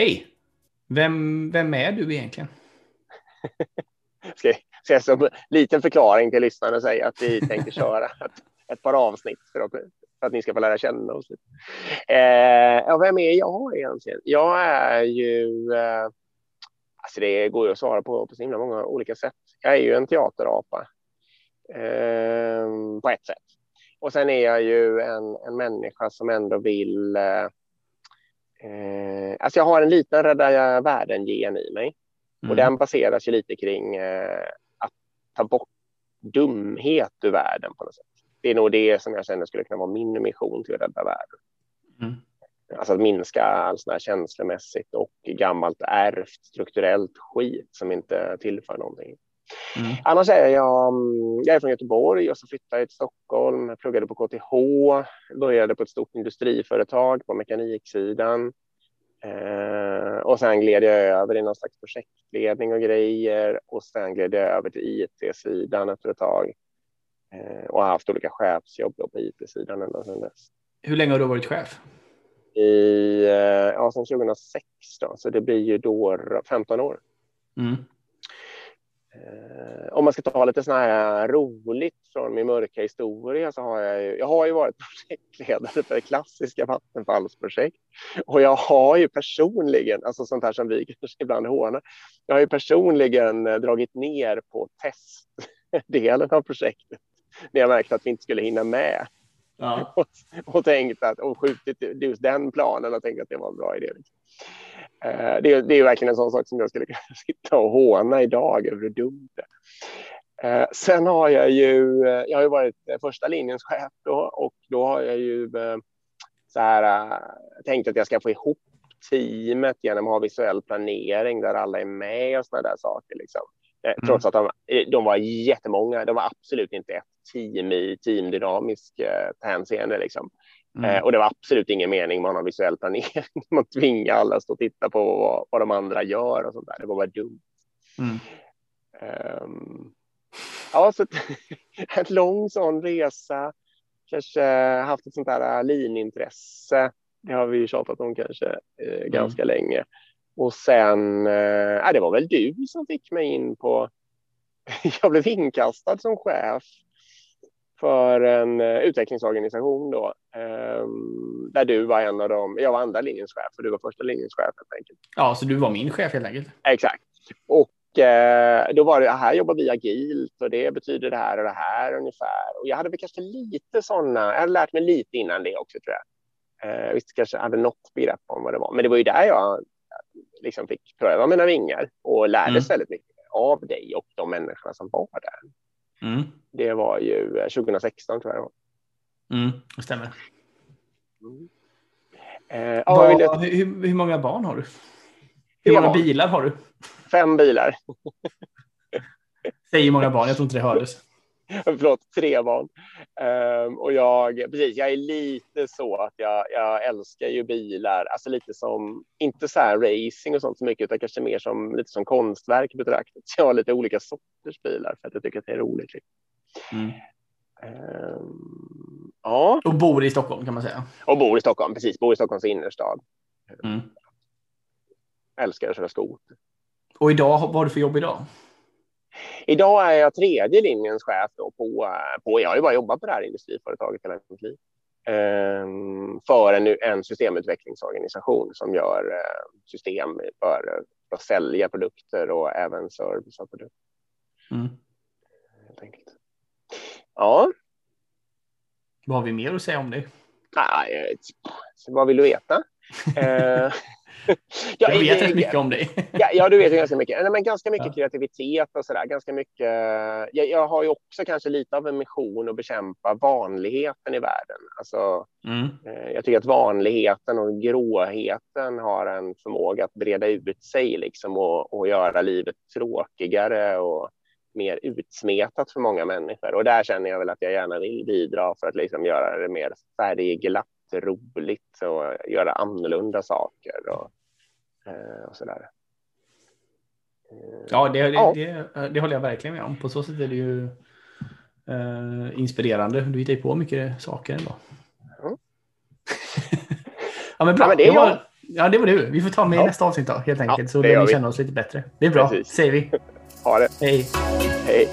Hej! Vem, vem är du egentligen? ska, ska jag som liten förklaring till lyssnarna säga att vi tänker köra ett, ett par avsnitt för att, för att ni ska få lära känna oss lite. Eh, ja, vem är jag egentligen? Jag är ju... Eh, alltså det går ju att svara på på så himla många olika sätt. Jag är ju en teaterapa eh, på ett sätt. Och sen är jag ju en, en människa som ändå vill... Eh, eh alltså jag har en liten rädda världen-gen i mig. Mm. Och den baseras ju lite kring eh, att ta bort dumhet ur världen på något sätt. Det är nog det som jag känner skulle kunna vara min mission till att rädda världen. Mm. Alltså att minska all sån här känslomässigt och gammalt ärvt strukturellt skit som inte tillför någonting. Mm. Annars är jag, jag är från Göteborg och så flyttade jag till Stockholm, pluggade på KTH, började på ett stort industriföretag på mekaniksidan. Eh, och sen gled jag över i någon slags projektledning och grejer och sen gled jag över till IT-sidan efter ett tag eh, och har haft olika chefsjobb på IT-sidan ända sedan dess. Hur länge har du varit chef? I, eh, ja, sedan 2006 då, så det blir ju då 15 år. Mm. Eh, om man ska ta lite sån här roligt från min mörka historia så har jag ju, jag har ju varit projektledare för det klassiska vattenfallsprojekt och jag har ju personligen, alltså sånt här som vi kanske ibland hånar, jag har ju personligen eh, dragit ner på testdelen av projektet när jag märkte att vi inte skulle hinna med. Ja. Och, och tänkt att, och skjutit just den planen och tänkt att det var en bra idé. Eh, det, är, det är verkligen en sån sak som jag skulle kunna sitta och håna idag över hur dumt det är. Sen har jag ju, eh, jag har ju varit första linjens chef då och då har jag ju eh, så här, tänkt att jag ska få ihop teamet genom att ha visuell planering där alla är med och sådana där saker. Liksom. Mm. Trots att de, de var jättemånga. De var absolut inte ett team i teamdynamisk eh, hänseende. Liksom. Mm. Eh, och det var absolut ingen mening med ha visuell planering. Man tvingar alla att stå och titta på vad, vad de andra gör och sånt där. Det var bara dumt. Mm. Um, ja, så en lång sån resa. Kanske haft ett sånt där linintresse. Det har vi tjatat om kanske eh, mm. ganska länge. Och sen, eh, det var väl du som fick mig in på... jag blev inkastad som chef för en uh, utvecklingsorganisation då, um, där du var en av dem. Jag var andra linjens chef och du var första linjens chef helt enkelt. Ja, så du var min chef helt enkelt. Exakt. Och uh, då var det här jobbar vi agilt och det betyder det här och det här ungefär. Och jag hade väl kanske lite sådana. Jag hade lärt mig lite innan det också tror jag. Uh, visst kanske hade något begrepp om vad det var, men det var ju där jag liksom fick pröva mina vingar och lärdes mm. väldigt mycket av dig och de människorna som var där. Mm. Det var ju 2016 eh, tror jag det var. Mm, det stämmer. Mm. Eh, Var, jag... hur, hur, många barn har du? Hur många barn. bilar har du? Fem bilar. Säg hur många barn, jag tror inte det hördes. förlåt, tre barn. Um, och jag, precis, jag är lite så att jag, jag älskar ju bilar, alltså lite som, inte så här racing och sånt så mycket, utan kanske mer som lite som konstverk betraktat. Så jag har lite olika sorters bilar för att jag tycker att det är roligt. Mm. Um, ja. Och bor i Stockholm kan man säga. Och bor i Stockholm, precis, bor i Stockholms innerstad. Mm. Älskar att köra skoter. Och idag, vad har du för jobb idag? Idag är jag tredje linjens chef då på, på, jag har ju bara jobbat på det här industriföretaget hela mitt liv, ehm, för en, en systemutvecklingsorganisation som gör eh, system för, för att sälja produkter och även service av produkter. Mm. Helt enkelt. Ja. Vad har vi mer att säga om det? Nej, vad vill du veta? Eh, jag vet rätt mycket om dig. ja, ja, du vet ganska mycket. Nej, men ganska mycket ja. kreativitet och så där. Ganska mycket. Jag, jag, har ju också kanske lite av en mission att bekämpa vanligheten i världen. Alltså, mm. eh, jag tycker att vanligheten och gråheten har en förmåga att breda ut sig liksom och, och göra livet tråkigare och mer utsmetat för många människor. Och där känner jag väl att jag gärna vill bidra för att liksom göra det mer färgglatt roligt och göra annorlunda saker och, eh, och så där. Ja, det, det, ja. Det, det, håller jag verkligen med om. På så sätt är det ju eh, inspirerande. Du hittar ju på mycket saker ändå. Mm. ja, men bra. Ja, men det, var, Ja, det var du. Vi får ta med ja. nästa avsnitt då, helt enkelt. Ja, så lär vi känna oss lite bättre. Det är bra, Precis. säger vi. Ha det. Hej. Hej.